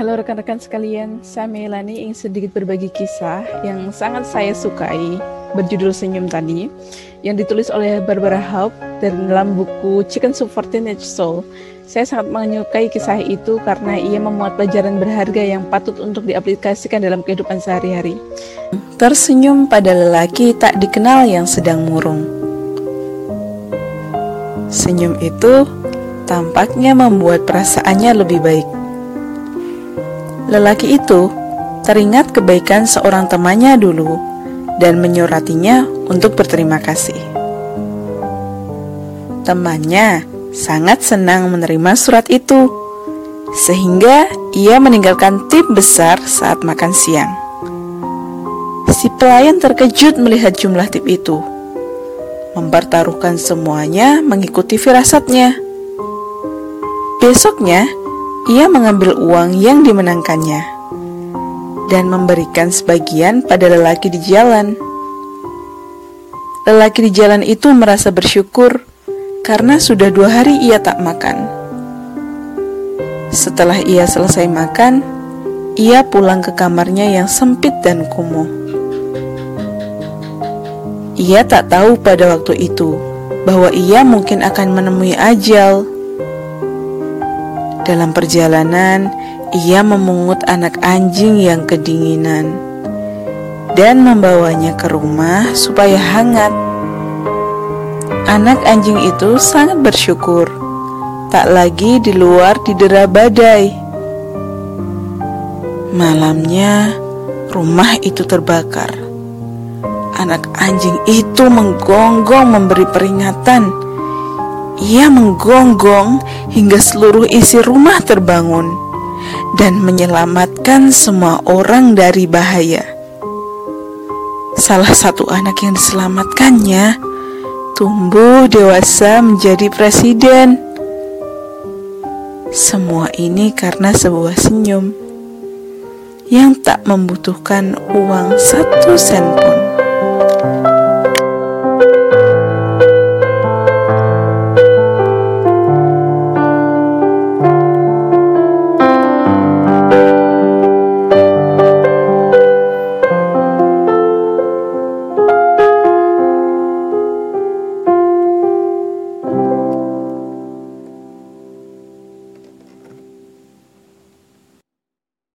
Halo rekan-rekan sekalian, saya Melani ingin sedikit berbagi kisah yang sangat saya sukai berjudul Senyum tadi yang ditulis oleh Barbara Haupt dalam buku Chicken Soup for Teenage Soul. Saya sangat menyukai kisah itu karena ia memuat pelajaran berharga yang patut untuk diaplikasikan dalam kehidupan sehari-hari. Tersenyum pada lelaki tak dikenal yang sedang murung. Senyum itu tampaknya membuat perasaannya lebih baik. Lelaki itu teringat kebaikan seorang temannya dulu dan menyuratinya untuk berterima kasih. Temannya sangat senang menerima surat itu, sehingga ia meninggalkan tip besar saat makan siang. Si pelayan terkejut melihat jumlah tip itu, mempertaruhkan semuanya mengikuti firasatnya. Besoknya, ia mengambil uang yang dimenangkannya dan memberikan sebagian pada lelaki di jalan. Lelaki di jalan itu merasa bersyukur karena sudah dua hari ia tak makan. Setelah ia selesai makan, ia pulang ke kamarnya yang sempit dan kumuh. Ia tak tahu pada waktu itu bahwa ia mungkin akan menemui ajal dalam perjalanan, ia memungut anak anjing yang kedinginan dan membawanya ke rumah supaya hangat. Anak anjing itu sangat bersyukur, tak lagi di luar didera badai. Malamnya, rumah itu terbakar. Anak anjing itu menggonggong memberi peringatan ia menggonggong hingga seluruh isi rumah terbangun dan menyelamatkan semua orang dari bahaya. Salah satu anak yang diselamatkannya tumbuh dewasa menjadi presiden. Semua ini karena sebuah senyum yang tak membutuhkan uang satu sen pun.